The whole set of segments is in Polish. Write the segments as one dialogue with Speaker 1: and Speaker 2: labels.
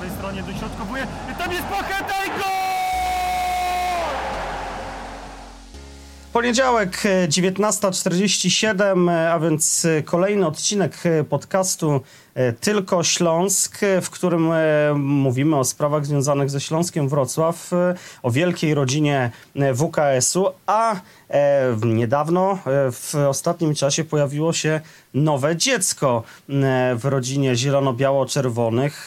Speaker 1: prawej stronie dośrodkowuje. Tam jest Pacheta i gol!
Speaker 2: Poniedziałek 19.47, a więc kolejny odcinek podcastu Tylko Śląsk, w którym mówimy o sprawach związanych ze Śląskiem Wrocław, o wielkiej rodzinie WKS-u, a niedawno w ostatnim czasie pojawiło się nowe dziecko w rodzinie zielono-biało-czerwonych.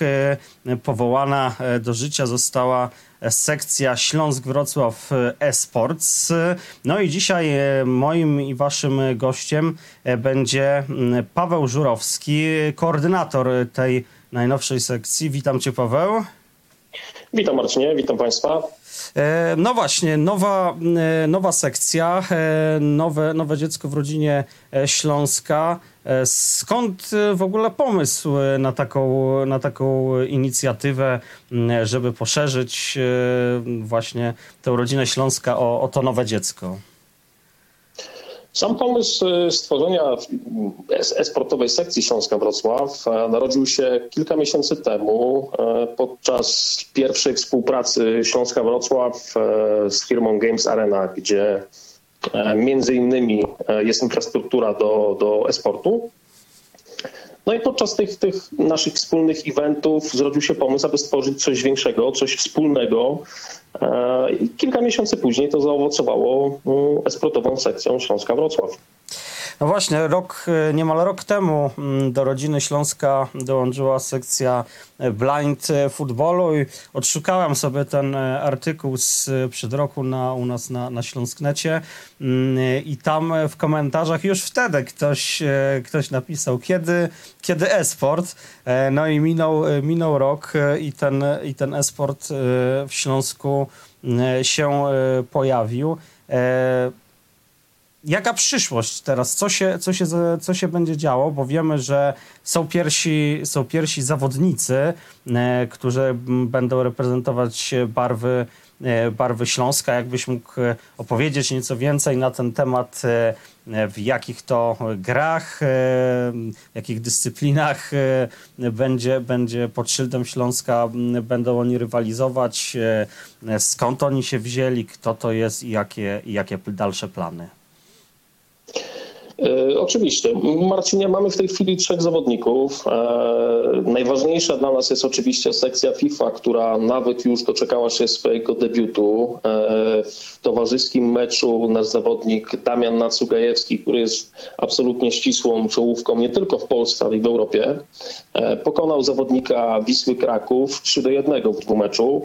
Speaker 2: Powołana do życia została sekcja Śląsk-Wrocław Esports. No i dzisiaj moim i waszym gościem będzie Paweł Żurowski, koordynator tej najnowszej sekcji. Witam cię Paweł.
Speaker 3: Witam Marcinie, witam państwa.
Speaker 2: No właśnie, nowa, nowa sekcja, nowe, nowe dziecko w rodzinie Śląska. Skąd w ogóle pomysł na taką, na taką inicjatywę, żeby poszerzyć właśnie tę rodzinę Śląska o, o to nowe dziecko?
Speaker 3: Sam pomysł stworzenia esportowej sekcji Śląska Wrocław narodził się kilka miesięcy temu podczas pierwszej współpracy Śląska Wrocław z firmą Games Arena, gdzie między innymi jest infrastruktura do, do esportu. No i podczas tych, tych naszych wspólnych eventów zrodził się pomysł, aby stworzyć coś większego, coś wspólnego. I kilka miesięcy później to zaowocowało esportową sekcją Śląska Wrocław.
Speaker 2: No właśnie, rok, niemal rok temu do rodziny Śląska dołączyła sekcja blind footballu i odszukałem sobie ten artykuł sprzed roku na, u nas na, na Śląsknecie i tam w komentarzach już wtedy ktoś, ktoś napisał, kiedy, kiedy esport. No i minął, minął rok i ten, i ten esport w Śląsku się pojawił. Jaka przyszłość teraz? Co się, co, się, co się będzie działo? Bo wiemy, że są pierwsi, są pierwsi zawodnicy, e, którzy będą reprezentować barwy, e, barwy Śląska. Jakbyś mógł opowiedzieć nieco więcej na ten temat, e, w jakich to grach, w jakich dyscyplinach będzie, będzie pod szyldem Śląska będą oni rywalizować, skąd oni się wzięli, kto to jest i jakie, i jakie dalsze plany?
Speaker 3: E, oczywiście. Marcinie, mamy w tej chwili trzech zawodników. E, najważniejsza dla nas jest oczywiście sekcja FIFA, która nawet już doczekała się swojego debiutu. E, w towarzyskim meczu nasz zawodnik Damian Nacugajewski, który jest absolutnie ścisłą czołówką nie tylko w Polsce, ale i w Europie, pokonał zawodnika Wisły Kraków 3 do 1 w dwumeczu.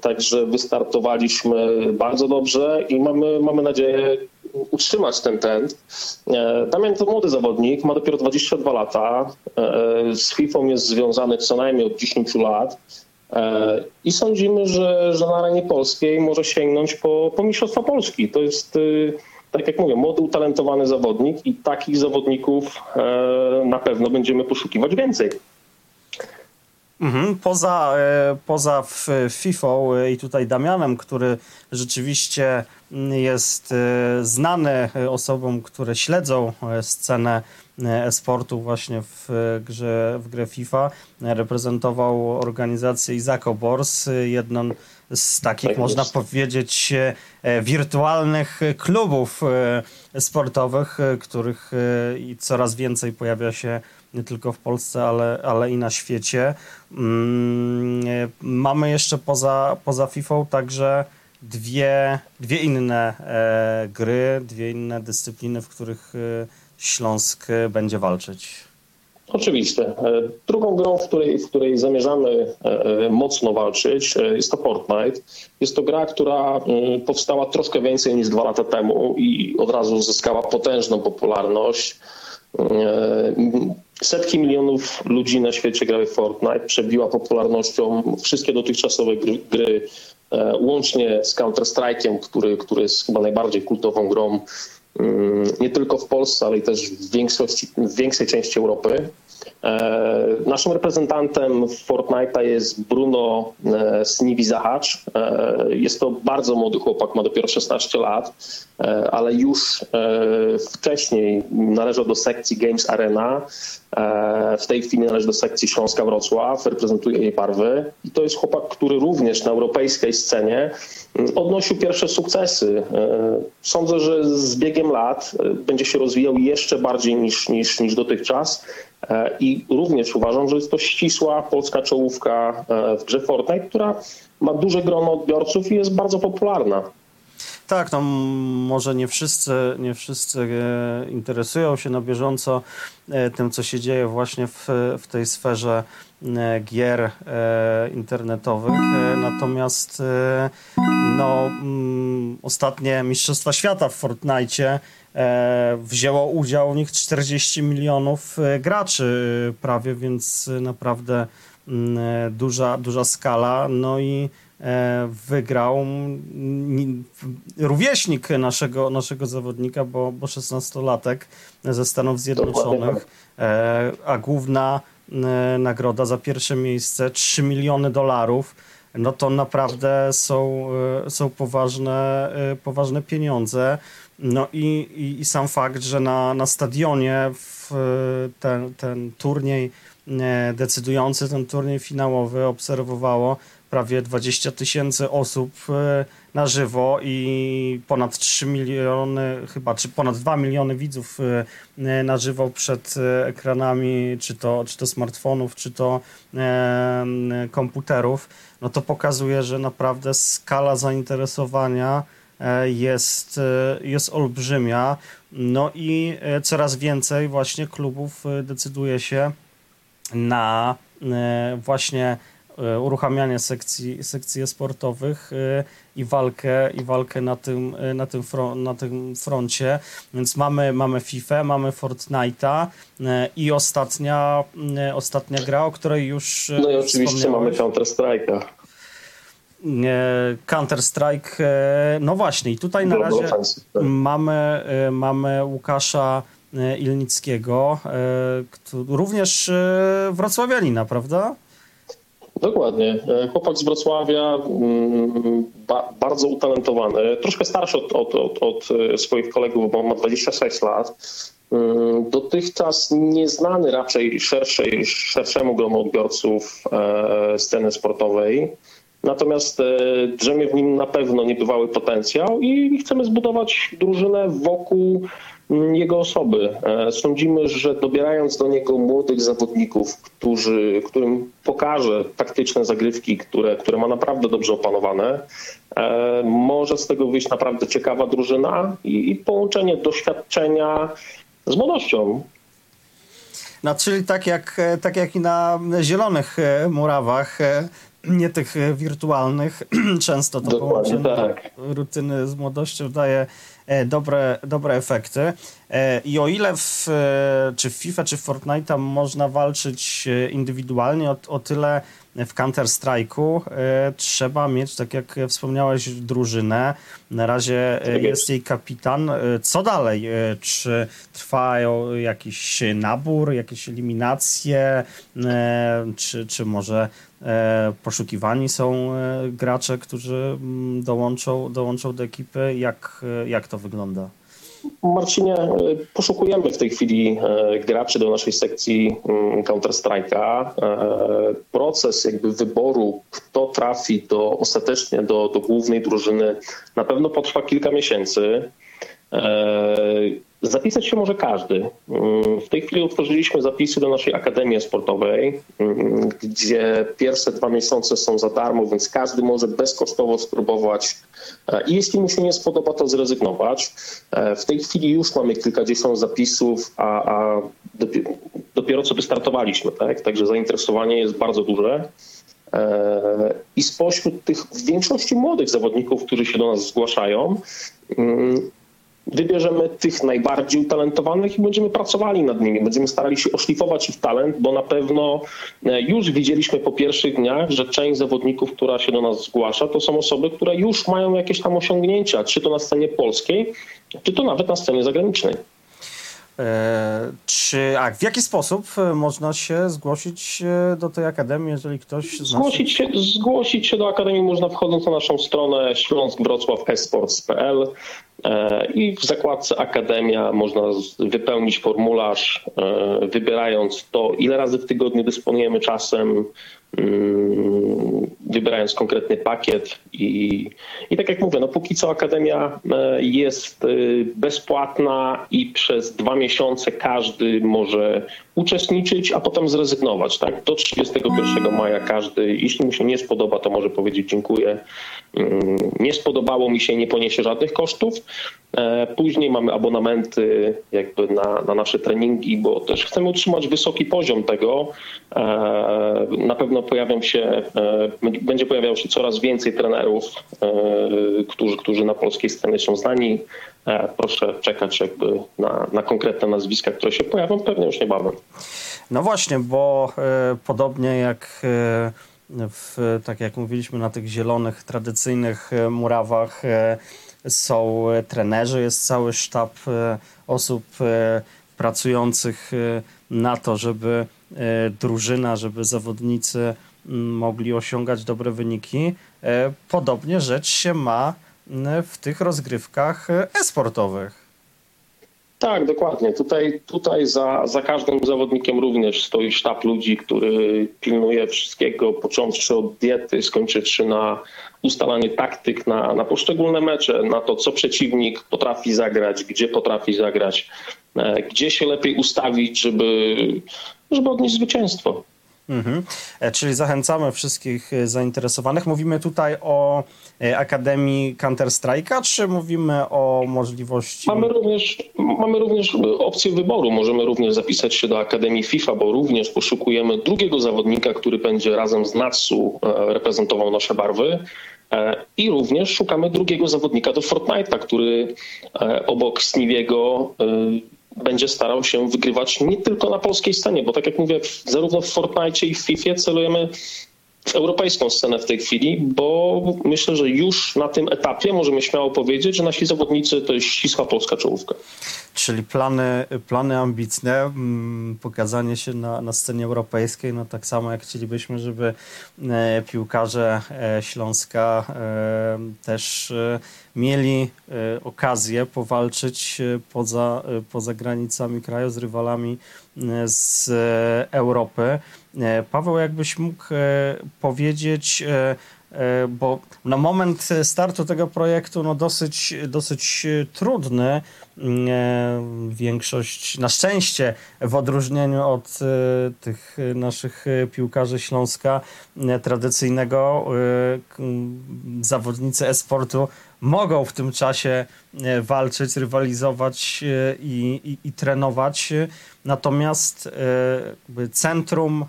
Speaker 3: Także wystartowaliśmy bardzo dobrze i mamy, mamy nadzieję utrzymać ten trend. Damian to młody zawodnik, ma dopiero 22 lata. Z FIFA jest związany co najmniej od 10 lat. I sądzimy, że, że na arenie polskiej może sięgnąć po, po Mistrzostwa Polski. To jest, tak jak mówię, młody, utalentowany zawodnik i takich zawodników na pewno będziemy poszukiwać więcej.
Speaker 2: Mhm. Poza, poza FIFA i tutaj Damianem, który rzeczywiście jest znany osobom, które śledzą scenę e-sportu właśnie w grze, w grze FIFA. Reprezentował organizację Izako Bors, jedną z takich, tak można powiedzieć, wirtualnych klubów sportowych, których coraz więcej pojawia się nie tylko w Polsce, ale, ale i na świecie. Mamy jeszcze poza, poza FIFA także dwie, dwie inne e, gry, dwie inne dyscypliny, w których e, Śląsk będzie walczyć.
Speaker 3: Oczywiście. Drugą grą, w której, w której zamierzamy mocno walczyć, jest to Fortnite. Jest to gra, która powstała troszkę więcej niż dwa lata temu i od razu zyskała potężną popularność. Setki milionów ludzi na świecie grały w Fortnite, przebiła popularnością wszystkie dotychczasowe gry, gry łącznie z Counter-Strike'iem, który, który jest chyba najbardziej kultową grą nie tylko w Polsce, ale i też w, większości, w większej części Europy. E, naszym reprezentantem Fortnite'a jest Bruno e, Snivi Zahacz. E, jest to bardzo młody chłopak, ma dopiero 16 lat, ale już wcześniej należał do sekcji Games Arena. W tej chwili należy do sekcji Śląska Wrocław, reprezentuje jej barwy. I to jest chłopak, który również na europejskiej scenie mm, odnosił pierwsze sukcesy. Sądzę, że z biegiem lat będzie się rozwijał jeszcze bardziej niż, niż, niż dotychczas. E, I również uważam, że jest to ścisła polska czołówka e, w grze Fortnite, która ma duże grono odbiorców i jest bardzo popularna.
Speaker 2: Tak, no może nie wszyscy, nie wszyscy e, interesują się na bieżąco tym, co się dzieje właśnie w, w tej sferze gier internetowych. Natomiast no, mm, ostatnie Mistrzostwa Świata w Fortnite E, wzięło udział w nich 40 milionów e, graczy e, prawie, więc naprawdę mm, duża, duża skala. No i wygrał rówieśnik naszego, naszego zawodnika, bo, bo 16-latek ze Stanów Zjednoczonych, a główna nagroda za pierwsze miejsce 3 miliony dolarów no to naprawdę są, są poważne, poważne pieniądze. No i, i, i, sam fakt, że na, na stadionie ten, ten turniej e, decydujący, ten turniej finałowy obserwowało prawie 20 tysięcy osób e, na żywo i ponad 3 miliony, chyba, czy ponad 2 miliony widzów e, na żywo przed ekranami, czy to, czy to smartfonów, czy to komputerów, no to pokazuje, że naprawdę skala zainteresowania E, jest, e, jest olbrzymia. No i e, coraz więcej właśnie klubów decyduje się na właśnie uruchamianie sekcji, sekcji sportowych i walkę, i walkę na, tym, na, tym na tym froncie. Więc mamy, mamy FIFA, mamy Fortnite'a i ostatnia, ostatnia gra, o której już
Speaker 3: No i oczywiście mamy Counter-Strike'a.
Speaker 2: Counter-Strike. E, no właśnie, i tutaj na razie mamy, e, mamy Łukasza e, Ilnickiego, również wrocławianina, prawda?
Speaker 3: Dokładnie. Chłopak z Wrocławia, mm, ba, bardzo utalentowany, troszkę starszy od, od, od, od, swoich kolegów, bo ma 26 lat. Mm, dotychczas nieznany raczej szerszej, szerszemu gronu odbiorców sceny sportowej. Natomiast e, drzemie w nim na pewno niebywały potencjał i chcemy zbudować drużynę wokół mm, jego osoby. E, sądzimy, że dobierając do niego młodych zawodników, którzy, którym pokaże taktyczne zagrywki, które, które ma naprawdę dobrze opanowane, e, może z tego wyjść naprawdę ciekawa drużyna i, i połączenie doświadczenia z młodością.
Speaker 2: No, czyli tak jak, tak jak i na zielonych murawach, nie tych e, wirtualnych, często to
Speaker 3: Dokładnie, połączenie tak.
Speaker 2: rutyny z młodością daje dobre, dobre efekty. E, I o ile w, czy w FIFA, czy w Fortnite'a można walczyć indywidualnie, o, o tyle w Counter-Strike'u trzeba mieć, tak jak wspomniałeś, drużynę. Na razie tak jest jej kapitan. Co dalej? Czy trwa jakiś nabór, jakieś eliminacje, czy, czy może E, poszukiwani są e, gracze, którzy mm, dołączą, dołączą do ekipy. Jak, e, jak to wygląda?
Speaker 3: Marcinie, poszukujemy w tej chwili graczy do naszej sekcji mm, Counter-Strike'a. Proces jakby wyboru, kto trafi do, ostatecznie do, do głównej drużyny, na pewno potrwa kilka miesięcy. Zapisać się może każdy. Mm, w tej chwili otworzyliśmy zapisy do naszej Akademii Sportowej, mm, gdzie pierwsze dwa miesiące są za darmo, więc każdy może bezkosztowo spróbować e, i jeśli mu się nie spodoba, to zrezygnować. E, w tej chwili już mamy kilkadziesiąt zapisów, a, a dopiero, dopiero co wystartowaliśmy, tak? także zainteresowanie jest bardzo duże. E, I spośród tych w większości młodych zawodników, którzy się do nas zgłaszają, mm, wybierzemy tych najbardziej utalentowanych i będziemy pracowali nad nimi. Będziemy starali się oszlifować ich talent, bo na pewno e, już widzieliśmy po pierwszych dniach, że część zawodników, która się do nas zgłasza, to są osoby, które już mają jakieś tam osiągnięcia, czy to na scenie polskiej, czy to nawet na scenie zagranicznej.
Speaker 2: E, czy, a w jaki sposób e, można się zgłosić do tej akademii, jeżeli ktoś
Speaker 3: zgłosić się, zgłosić się do akademii można wchodząc na naszą stronę śląskwrocław.esports.pl i w zakładce Akademia można wypełnić formularz, wybierając to, ile razy w tygodniu dysponujemy czasem, wybierając konkretny pakiet i, i tak jak mówię, no póki co Akademia e, jest e, bezpłatna i przez dwa miesiące każdy może uczestniczyć, a potem zrezygnować. Tak? Do 31 maja każdy, jeśli mu się nie spodoba, to może powiedzieć dziękuję. Mm, nie spodobało mi się, nie poniesie żadnych kosztów. E, później mamy abonamenty jakby na, na nasze treningi, bo też chcemy utrzymać wysoki poziom tego. Na pewno pojawią się, będzie pojawiało się coraz więcej trenerów, którzy, którzy na polskiej scenie są znani. E, proszę czekać jakby na, na konkretne nazwiska, które się pojawią pewnie już niebawem.
Speaker 2: No właśnie, bo e, podobnie jak e, w, tak jak mówiliśmy na tych zielonych, tradycyjnych e, murawach e, są trenerzy, jest cały sztab e, osób pracujących na to, żeby drużyna, żeby zawodnicy mogli osiągać dobre wyniki. Podobnie rzecz się ma w tych rozgrywkach e-sportowych.
Speaker 3: Tak, dokładnie. Tutaj, tutaj za, za każdym zawodnikiem również stoi sztab ludzi, który pilnuje wszystkiego, począwszy od diety, skończywszy na ustalanie taktyk na, na poszczególne mecze, na to, co przeciwnik potrafi zagrać, gdzie potrafi zagrać, e, gdzie się lepiej ustawić, żeby, żeby odnieść zwycięstwo.
Speaker 2: Mhm. E, czyli zachęcamy wszystkich e, zainteresowanych. Mówimy tutaj o e, Akademii Counter-Strike'a, czy mówimy o możliwości...
Speaker 3: Mamy również, mamy również opcję wyboru. Możemy również zapisać się do Akademii FIFA, bo również poszukujemy drugiego zawodnika, który będzie razem z Natsu reprezentował nasze barwy. I również szukamy drugiego zawodnika do Fortnite'a, który obok Sniviego będzie starał się wygrywać nie tylko na polskiej scenie, bo tak jak mówię, zarówno w Fortnite i w FIFA celujemy europejską scenę w tej chwili, bo myślę, że już na tym etapie możemy śmiało powiedzieć, że nasi zawodnicy to jest ścisła polska czołówka.
Speaker 2: Czyli plany, plany ambitne, mm, pokazanie się na, na scenie europejskiej, no tak samo jak chcielibyśmy, żeby e, piłkarze e, Śląska e, też mieli okazję powalczyć poza, poza granicami kraju z rywalami z Europy. Paweł, jakbyś mógł powiedzieć, bo na moment startu tego projektu no dosyć, dosyć trudny, E, większość, na szczęście, w odróżnieniu od e, tych naszych piłkarzy Śląska tradycyjnego, e, zawodnicy e-sportu mogą w tym czasie walczyć, rywalizować i, i, i trenować. Natomiast centrum,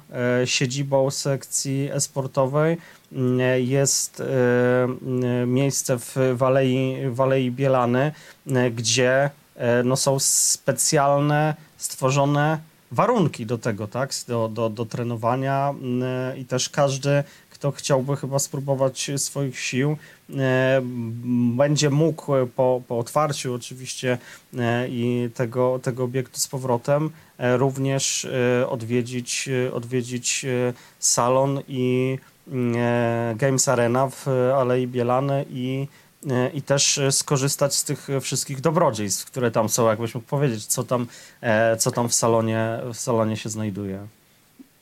Speaker 2: siedzibą sekcji e-sportowej jest miejsce w Walei, Walei Bielany, gdzie E, no, są specjalne, stworzone warunki do tego, tak? Do, do, do trenowania e, i też każdy, kto chciałby chyba spróbować swoich sił, e, będzie mógł po, po otwarciu oczywiście i tego, tego obiektu z powrotem również odwiedzić, odwiedzić salon i Games Arena w Alei Bielany i E, i też e, skorzystać z tych wszystkich dobrodziejstw, które tam są, jakbyś mógł powiedzieć, co tam, e, co tam w, salonie, w salonie się znajduje.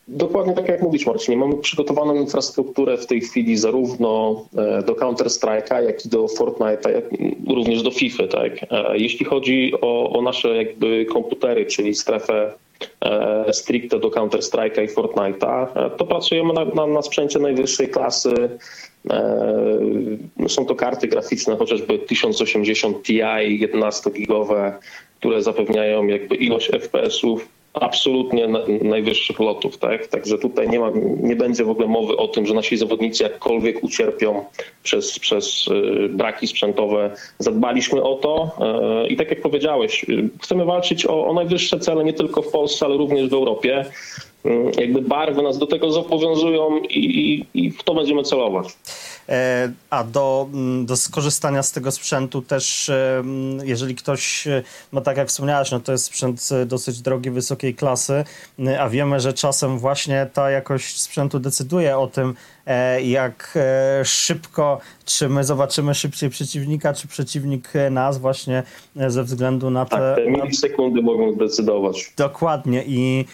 Speaker 3: Dokładnie tak jak mówisz, Marcinie. Mamy przygotowaną infrastrukturę w tej chwili zarówno do Counter-Strike'a, jak i do Fortnite'a, jak również do FIFA. Tak? Jeśli chodzi o, o nasze jakby komputery, czyli strefę stricte do Counter-Strike'a i Fortnite'a, to pracujemy na, na, na sprzęcie najwyższej klasy E, są to karty graficzne, chociażby 1080 Ti 11-gigowe, które zapewniają jakby ilość FPS-ów absolutnie najwyższych lotów, tak? Także tutaj nie, ma, nie będzie w ogóle mowy o tym, że nasi zawodnicy jakkolwiek ucierpią przez, przez y, braki sprzętowe. Zadbaliśmy o to y, i tak jak powiedziałeś, y, chcemy walczyć o, o najwyższe cele nie tylko w Polsce, ale również w Europie. Jakby barwy nas do tego zobowiązują i, i w to będziemy celować.
Speaker 2: E, a do, mm, do skorzystania z tego sprzętu też, e, mm, jeżeli ktoś, e, no tak jak wspomniałeś, no to jest sprzęt dosyć drogi, wysokiej klasy, a wiemy, że czasem właśnie ta jakość sprzętu decyduje o tym, jak szybko, czy my zobaczymy szybciej przeciwnika, czy przeciwnik nas właśnie ze względu na te...
Speaker 3: Tak, te milisekundy mogą zdecydować.
Speaker 2: Dokładnie i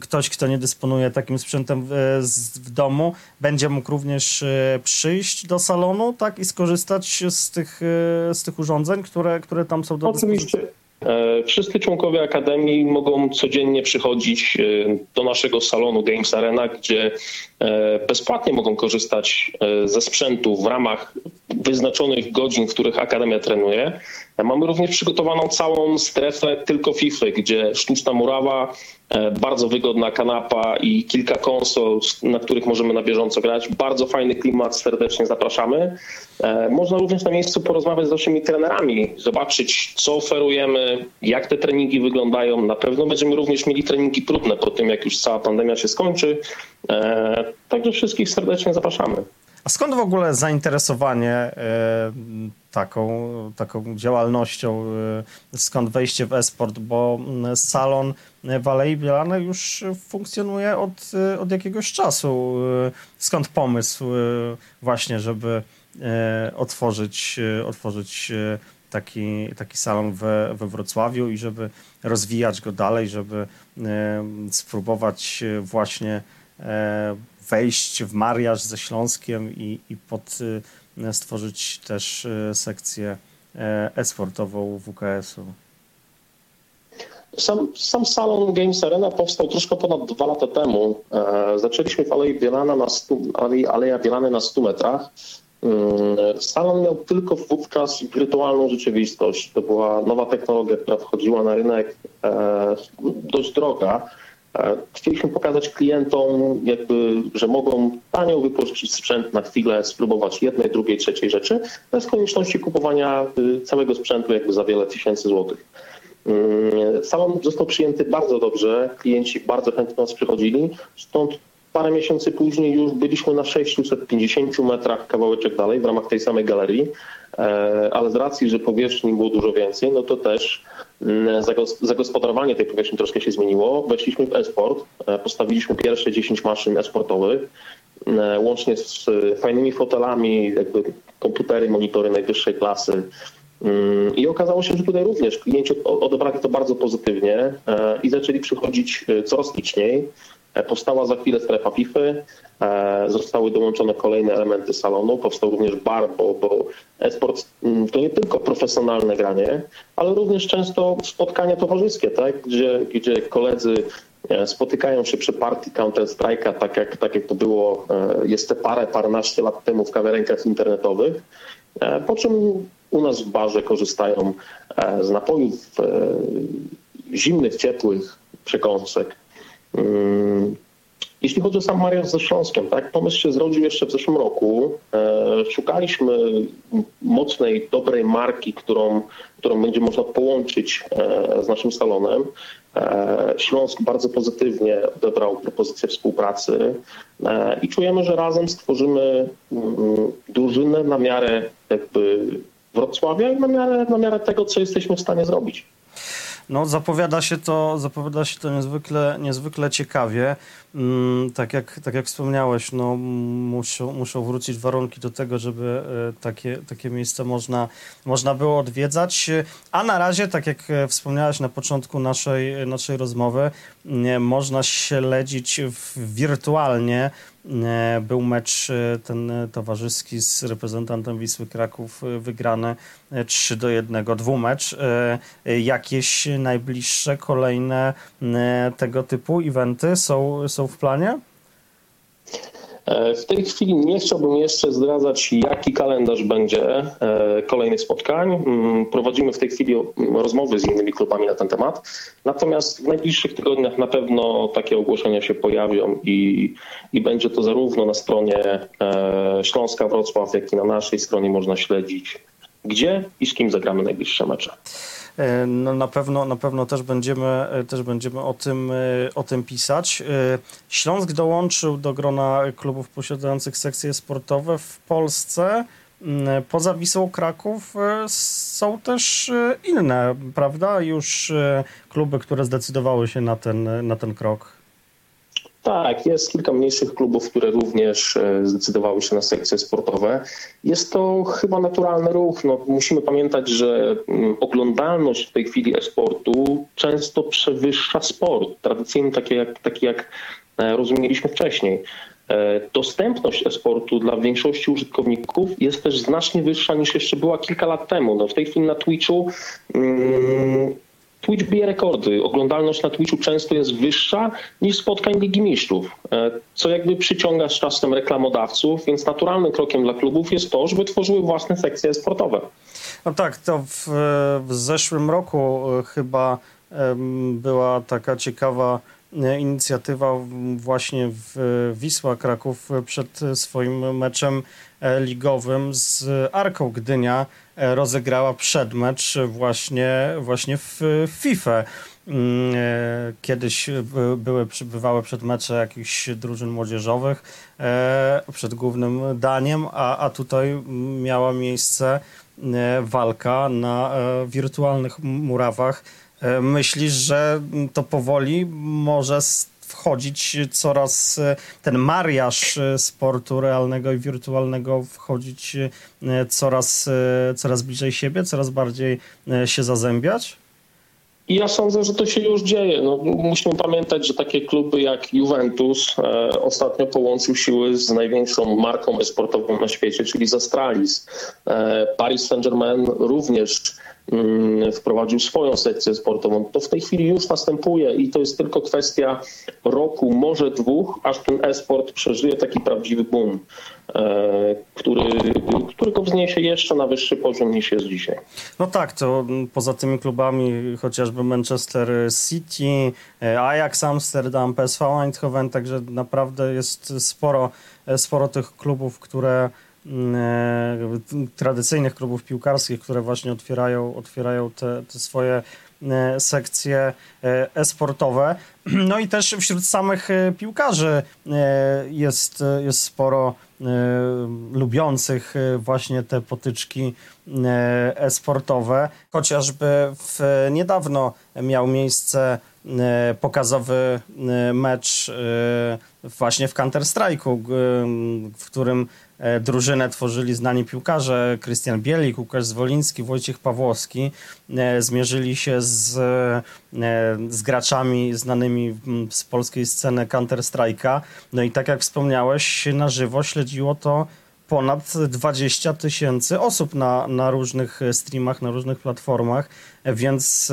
Speaker 2: ktoś, kto nie dysponuje takim sprzętem w, domu, będzie mógł również przy przyjść do salonu tak i skorzystać z tych, e, z tych urządzeń, które, które tam są do
Speaker 3: Oczywiście. E, wszyscy członkowie Akademii mogą codziennie przychodzić e, do naszego salonu Games Arena, gdzie bezpłatnie mogą korzystać ze sprzętu w ramach wyznaczonych godzin, w których Akademia trenuje. Mamy również przygotowaną całą strefę tylko FIFA, gdzie sztuczna murawa, e, bardzo wygodna kanapa i kilka konsol, na których możemy na bieżąco grać. Bardzo fajny klimat, serdecznie zapraszamy. E, można również na miejscu porozmawiać z naszymi trenerami, zobaczyć co oferujemy, jak te treningi wyglądają. Na pewno będziemy również mieli treningi próbne po tym, jak już cała pandemia się skończy. E, także wszystkich serdecznie zapraszamy.
Speaker 2: A skąd w ogóle zainteresowanie e, taką, taką działalnością, e, skąd wejście w esport? Bo salon w Alei Bielane już funkcjonuje od, e, od jakiegoś czasu. Skąd pomysł właśnie, żeby otworzyć, otworzyć taki, taki salon we, we Wrocławiu i żeby rozwijać go dalej, żeby spróbować właśnie wejść w mariaż ze Śląskiem i, i pod, y, stworzyć też y, sekcję e, e-sportową WKS-u?
Speaker 3: Sam, sam salon Games Arena powstał troszkę ponad dwa lata temu. E, zaczęliśmy w Alei Bielana na stu, Alei, Aleja Bielany na 100 metrach. Mm, salon miał tylko wówczas wirtualną rzeczywistość. To była nowa technologia, która wchodziła na rynek, e, dość droga E, chcieliśmy pokazać klientom, jakby, że mogą tanio wypożyczyć sprzęt na chwilę, spróbować jednej, drugiej, trzeciej rzeczy, bez konieczności kupowania y, całego sprzętu jakby za wiele tysięcy złotych. Mm, salon został przyjęty bardzo dobrze, klienci bardzo chętnie nas przychodzili, stąd parę miesięcy później już byliśmy na 650 metrach kawałeczek dalej w ramach tej samej galerii, e, ale z racji, że powierzchni było dużo więcej, no to też zagospodarowanie tej powierzchni troszkę się zmieniło. Weszliśmy w e-sport, e, postawiliśmy pierwsze 10 maszyn e-sportowych, e, łącznie z fajnymi fotelami, jakby komputery, monitory najwyższej klasy. Mm, I okazało się, że tutaj również klienci odebrali to bardzo pozytywnie e, i zaczęli przychodzić coraz liczniej. Powstała za chwilę strefa FIFA, e, zostały dołączone kolejne elementy salonu, powstał również bar, bo, bo esport mm, to nie tylko profesjonalne granie, ale również często spotkania towarzyskie, tak? gdzie, gdzie koledzy e, spotykają się przy partii Counter-Strike'a, tak jak, tak jak to było e, jeszcze parę, paręnaście lat temu w kawiarenkach internetowych, po czym u nas w barze korzystają z napojów zimnych, ciepłych, przekąsek. Mm, jeśli chodzi o sam mariaż ze Śląskiem, tak, pomysł się zrodził jeszcze w zeszłym roku. E, szukaliśmy mocnej, dobrej marki, którą, którą będzie można połączyć e, z naszym salonem. Śląsk bardzo pozytywnie odebrał propozycję współpracy i czujemy, że razem stworzymy drużynę na miarę jakby Wrocławia i na miarę, na miarę tego, co jesteśmy w stanie zrobić.
Speaker 2: No, zapowiada się to, zapowiada się to niezwykle, niezwykle ciekawie. Mm, tak, jak, tak jak wspomniałeś, no, muszą, muszą wrócić warunki do tego, żeby e, takie, takie miejsce można, można było odwiedzać. A na razie, tak jak e, wspomniałeś na początku naszej, naszej rozmowy, można śledzić wirtualnie był mecz e, ten towarzyski z reprezentantem Wisły Kraków e, wygrany 3 do 1, dwumecz. Jakieś najbliższe, kolejne tego typu eventy są, są w planie?
Speaker 3: E, w tej chwili nie chciałbym jeszcze zdradzać, jaki kalendarz będzie e, kolejnych spotkań. Mm, prowadzimy w tej chwili rozmowy z innymi klubami na ten temat. Natomiast w najbliższych tygodniach na pewno takie ogłoszenia się pojawią i, i będzie to zarówno na stronie e, Śląska Wrocław, jak i na naszej stronie można śledzić, gdzie i z kim zagramy najbliższe mecze.
Speaker 2: E, no na pewno, na pewno też będziemy, e, też będziemy o, tym, e, o tym pisać. Śląsk dołączył do grona klubów posiadających sekcje sportowe w Polsce. Mm, poza Wisłą Kraków są też inne, prawda? Już kluby, które zdecydowały się na ten, na ten krok.
Speaker 3: Tak, jest kilka mniejszych klubów, które również e, zdecydowały się na sekcje sportowe. Jest to chyba naturalny ruch. No, musimy pamiętać, że mm, oglądalność w tej chwili e-sportu często przewyższa sport. Tradycyjnie takie jak, taki jak e, rozumieliśmy wcześniej. E, dostępność e-sportu dla większości użytkowników jest też znacznie wyższa niż jeszcze była kilka lat temu. No, w tej chwili na Twitchu mm, Twitch bije rekordy. Oglądalność na Twitchu często jest wyższa niż spotkań Ligi Mistrzów, e, co jakby przyciąga z czasem reklamodawców, więc naturalnym krokiem dla klubów jest to, żeby tworzyły własne sekcje sportowe.
Speaker 2: No tak, to w, w zeszłym roku e, chyba była taka ciekawa e, inicjatywa właśnie w Wisła Kraków przed swoim meczem ligowym z Arką Gdynia E, rozegrała przedmecz właśnie, właśnie w FIFA. Mm, e, kiedyś były, bywały przedmecze jakichś drużyn młodzieżowych e, przed głównym daniem, a, a tutaj miała miejsce walka na wirtualnych murawach. Myślisz, że to powoli może wchodzić coraz, e, ten mariaż e, sportu realnego i wirtualnego wchodzić e, coraz, coraz bliżej siebie, coraz bardziej się zazębiać?
Speaker 3: Ja sądzę, że to się już dzieje. No, musimy pamiętać, że takie kluby jak Juventus e, ostatnio połączył siły z największą marką esportową na świecie, czyli z Astralis. E, Paris Saint-Germain również wprowadził swoją sekcję sportową. To w tej chwili już następuje i to jest tylko kwestia roku, może dwóch, aż ten e-sport przeżyje taki prawdziwy boom, e, który, który go wzniesie jeszcze na wyższy poziom niż jest dzisiaj.
Speaker 2: No tak, to poza tymi klubami chociażby Manchester City, e, Ajax Amsterdam, PSV Eindhoven, także naprawdę jest sporo, e, sporo tych klubów, które tradycyjnych klubów piłkarskich, które właśnie otwierają, otwierają te, te swoje e, sekcje e, e-sportowe. No i też wśród samych piłkarzy jest, jest sporo lubiących właśnie te potyczki e-sportowe. Chociażby w, niedawno miał miejsce pokazowy mecz właśnie w Counter-Strike'u, w którym E, drużynę tworzyli znani piłkarze Krystian Bielik, Łukasz Zwoliński, Wojciech Pawłowski. E, zmierzyli się z, e, z graczami znanymi z polskiej sceny Counter-Strike'a. No i tak jak wspomniałeś, na żywo śledziło to ponad 20 tysięcy osób na, na różnych streamach, na różnych platformach, więc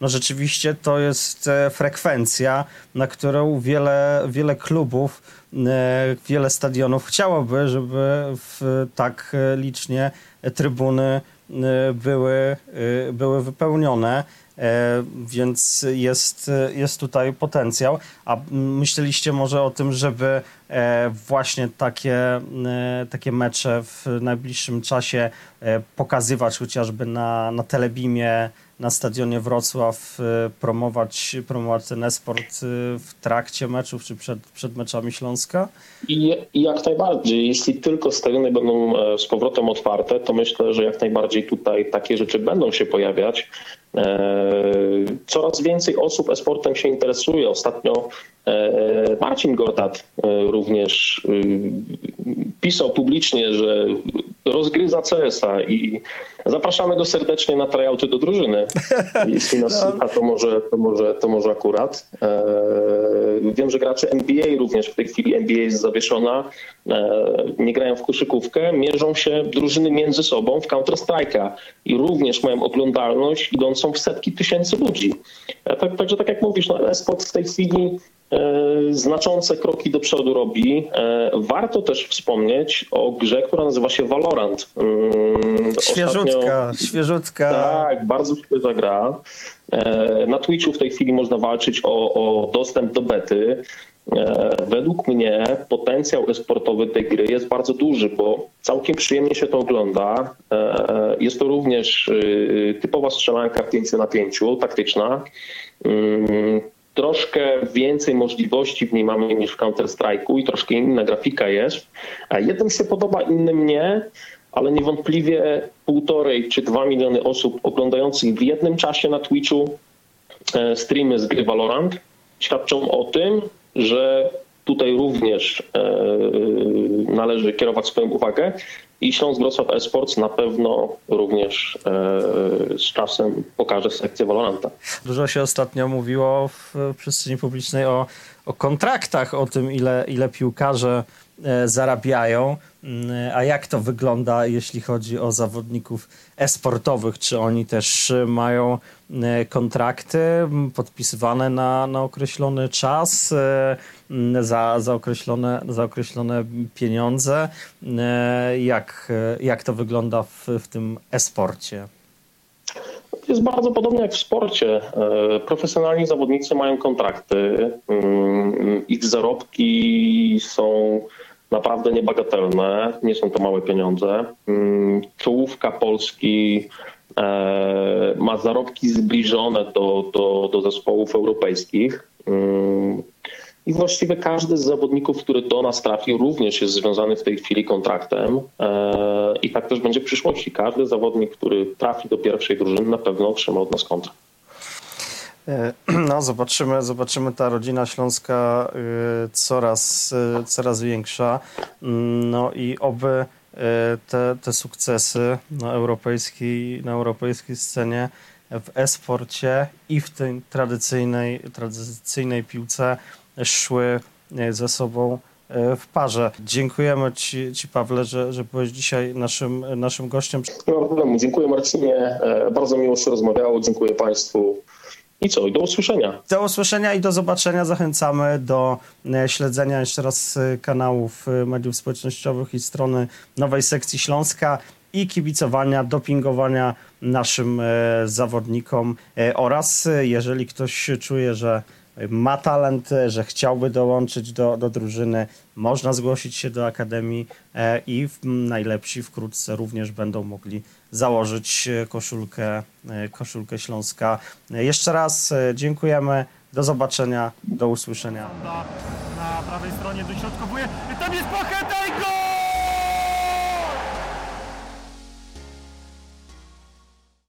Speaker 2: no rzeczywiście to jest frekwencja, na którą wiele, wiele klubów E, wiele stadionów chciałoby, żeby w tak licznie trybuny e, były, e, były wypełnione. Więc jest, jest tutaj potencjał. A myśleliście może o tym, żeby właśnie takie, takie mecze w najbliższym czasie pokazywać chociażby na, na telebimie na stadionie Wrocław y, promować, promować ten esport y, w trakcie meczów czy przed, przed meczami Śląska?
Speaker 3: I, I jak najbardziej. Jeśli tylko stadiony będą e, z powrotem otwarte, to myślę, że jak najbardziej tutaj takie rzeczy będą się pojawiać. E, coraz więcej osób esportem się interesuje. Ostatnio Marcin Gortat również pisał publicznie, że rozgryza CS-a i zapraszamy go serdecznie na tryouty do drużyny. Jeśli nas słucha, to może, to może, to może akurat. Wiem, że gracze NBA również w tej chwili NBA jest zawieszona, e, nie grają w koszykówkę, mierzą się drużyny między sobą w Counter-Strike'a i również mają oglądalność idącą w setki tysięcy ludzi. E, Tak, także tak jak mówisz, no, esport w tej chwili e, znaczące kroki do przodu robi. E, Warto też wspomnieć o grze, która nazywa się Valorant. Mm, ostatnio-
Speaker 2: Świeżutka, świeżutka.
Speaker 3: tak, bardzo świeża gra. E, Na Twitchu w tej chwili można walczyć o, o dostęp do bety. E, Według mnie potencjał esportowy tej gry jest bardzo duży, bo całkiem przyjemnie się to ogląda. E, Jest to również y, typowa strzelanka 5 na 5, taktyczna. Troszkę więcej możliwości w niej mamy niż w Counter-Strike'u i troszkę inna grafika jest. Jednym się podoba, innym nie, ale niewątpliwie półtorej czy dwa miliony osób oglądających w jednym czasie na Twitchu e, streamy z gry Valorant świadczą o tym, że tutaj również e, należy kierować swoją uwagę i Śląsk Wrocław Esports na pewno również e, z czasem pokaże sekcję Valoranta.
Speaker 2: Dużo się ostatnio mówiło w przestrzeni publicznej o, o kontraktach, o tym, ile, ile piłkarze e, zarabiają. Mm, A jak to wygląda, jeśli chodzi o zawodników esportowych? Czy oni też mają kontrakty podpisywane na, na określony czas, za, za, określone, za określone pieniądze? E, Jak, jak to wygląda w, w tym esporcie?
Speaker 3: Jest bardzo podobnie jak w sporcie. E, Profesjonalni zawodnicy mają kontrakty. Mm, Ich zarobki są naprawdę niebagatelne. Nie są to małe pieniądze. Mm, Czołówka Polski e, ma zarobki zbliżone do, do, do zespołów europejskich. I właściwie każdy z zawodników, który do nas trafi, również jest związany w tej chwili kontraktem. E, I tak też będzie w przyszłości. Każdy zawodnik, który trafi do pierwszej drużyny, na pewno otrzyma od nas kontrakt.
Speaker 2: E, No, zobaczymy, zobaczymy. Ta rodzina śląska y, coraz, coraz większa. Mm, No i oby te, te sukcesy na europejskiej, na europejskiej scenie w e-sporcie i w tej tradycyjnej, tradycyjnej piłce szły y, ze sobą y, w parze. Dziękujemy Ci, ci Pawle, że, że byłeś dzisiaj naszym, naszym gościem.
Speaker 3: Nie ma problemu. Dziękuję Marcinie. E, Bardzo miło się rozmawiało. Dziękuję Państwu. I co? I do usłyszenia.
Speaker 2: Do usłyszenia i do zobaczenia. Zachęcamy do e, śledzenia jeszcze raz e, kanałów e, mediów społecznościowych i strony nowej sekcji Śląska i kibicowania, dopingowania naszym e, zawodnikom e, oraz e, jeżeli ktoś czuje, że ma talent, e, że chciałby dołączyć do, do drużyny, można zgłosić się do Akademii e, i najlepsi wkrótce również będą mogli założyć e, koszulkę, koszulkę Śląska. Jeszcze raz dziękujemy, do zobaczenia, do usłyszenia.
Speaker 1: Na, prawej stronie dośrodkowuje. Tam jest!